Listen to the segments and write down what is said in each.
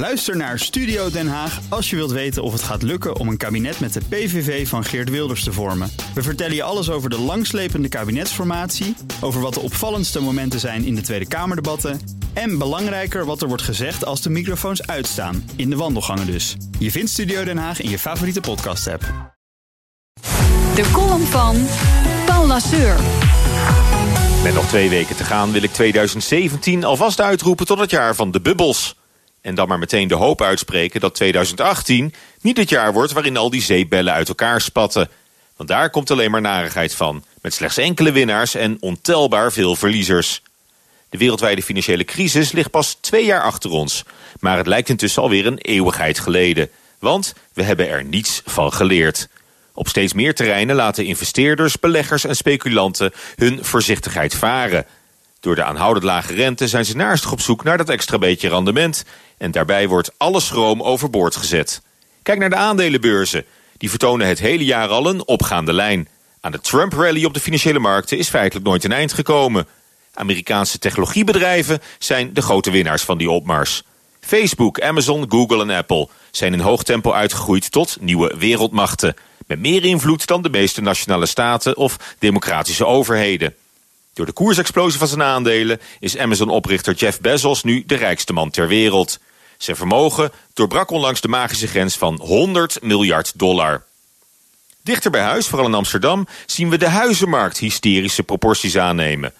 Luister naar Studio Den Haag als je wilt weten of het gaat lukken om een kabinet met de PVV van Geert Wilders te vormen. We vertellen je alles over de langslepende kabinetsformatie, over wat de opvallendste momenten zijn in de Tweede Kamerdebatten en belangrijker wat er wordt gezegd als de microfoons uitstaan, in de wandelgangen dus. Je vindt Studio Den Haag in je favoriete podcast-app. De column van Paul Lasseur. Met nog twee weken te gaan wil ik 2017 alvast uitroepen tot het jaar van de bubbels. En dan maar meteen de hoop uitspreken dat 2018 niet het jaar wordt waarin al die zeepbellen uit elkaar spatten. Want daar komt alleen maar narigheid van, met slechts enkele winnaars en ontelbaar veel verliezers. De wereldwijde financiële crisis ligt pas twee jaar achter ons, maar het lijkt intussen alweer een eeuwigheid geleden. Want we hebben er niets van geleerd. Op steeds meer terreinen laten investeerders, beleggers en speculanten hun voorzichtigheid varen. Door de aanhoudend lage rente zijn ze naastig op zoek naar dat extra beetje rendement. En daarbij wordt alle schroom overboord gezet. Kijk naar de aandelenbeurzen. Die vertonen het hele jaar al een opgaande lijn. Aan de Trump-rally op de financiële markten is feitelijk nooit een eind gekomen. Amerikaanse technologiebedrijven zijn de grote winnaars van die opmars. Facebook, Amazon, Google en Apple zijn in hoog tempo uitgegroeid tot nieuwe wereldmachten. Met meer invloed dan de meeste nationale staten of democratische overheden. Door de koersexplosie van zijn aandelen is Amazon-oprichter Jeff Bezos nu de rijkste man ter wereld. Zijn vermogen doorbrak onlangs de magische grens van 100 miljard dollar. Dichter bij huis, vooral in Amsterdam, zien we de huizenmarkt hysterische proporties aannemen.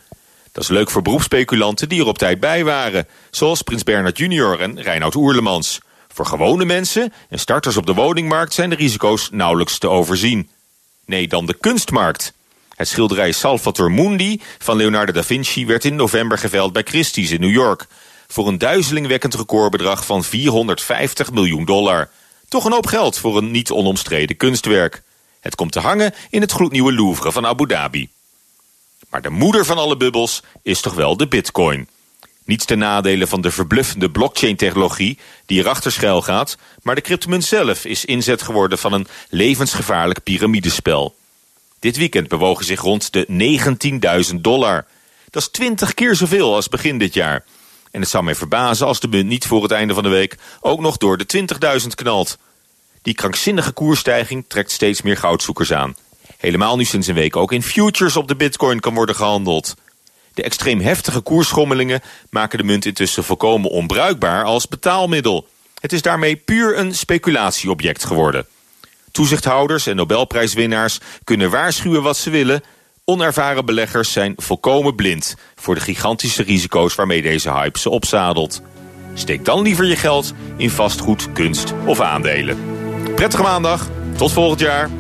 Dat is leuk voor beroepsspeculanten die er op tijd bij waren, zoals Prins Bernhard Jr. en Reinoud Oerlemans. Voor gewone mensen en starters op de woningmarkt zijn de risico's nauwelijks te overzien. Nee, dan de kunstmarkt. Het schilderij Salvator Mundi van Leonardo da Vinci werd in november geveld bij Christie's in New York. Voor een duizelingwekkend recordbedrag van 450 miljoen dollar. Toch een hoop geld voor een niet onomstreden kunstwerk. Het komt te hangen in het gloednieuwe Louvre van Abu Dhabi. Maar de moeder van alle bubbels is toch wel de bitcoin. Niets ten nadele van de verbluffende blockchain-technologie die erachter schuil gaat, maar de cryptomunt zelf is inzet geworden van een levensgevaarlijk piramidespel. Dit weekend bewogen zich rond de 19.000 dollar. Dat is 20 keer zoveel als begin dit jaar. En het zou mij verbazen als de munt niet voor het einde van de week ook nog door de 20.000 knalt. Die krankzinnige koersstijging trekt steeds meer goudzoekers aan. Helemaal nu sinds een week ook in futures op de bitcoin kan worden gehandeld. De extreem heftige koersschommelingen maken de munt intussen volkomen onbruikbaar als betaalmiddel. Het is daarmee puur een speculatieobject geworden. Toezichthouders en Nobelprijswinnaars kunnen waarschuwen wat ze willen. Onervaren beleggers zijn volkomen blind voor de gigantische risico's waarmee deze hype ze opzadelt. Steek dan liever je geld in vastgoed, kunst of aandelen. Prettige maandag, tot volgend jaar.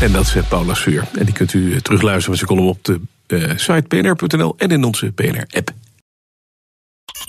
En dat zet Paula Suur. En die kunt u terugluisteren met zijn column op de uh, site pnr.nl en in onze PNR-app.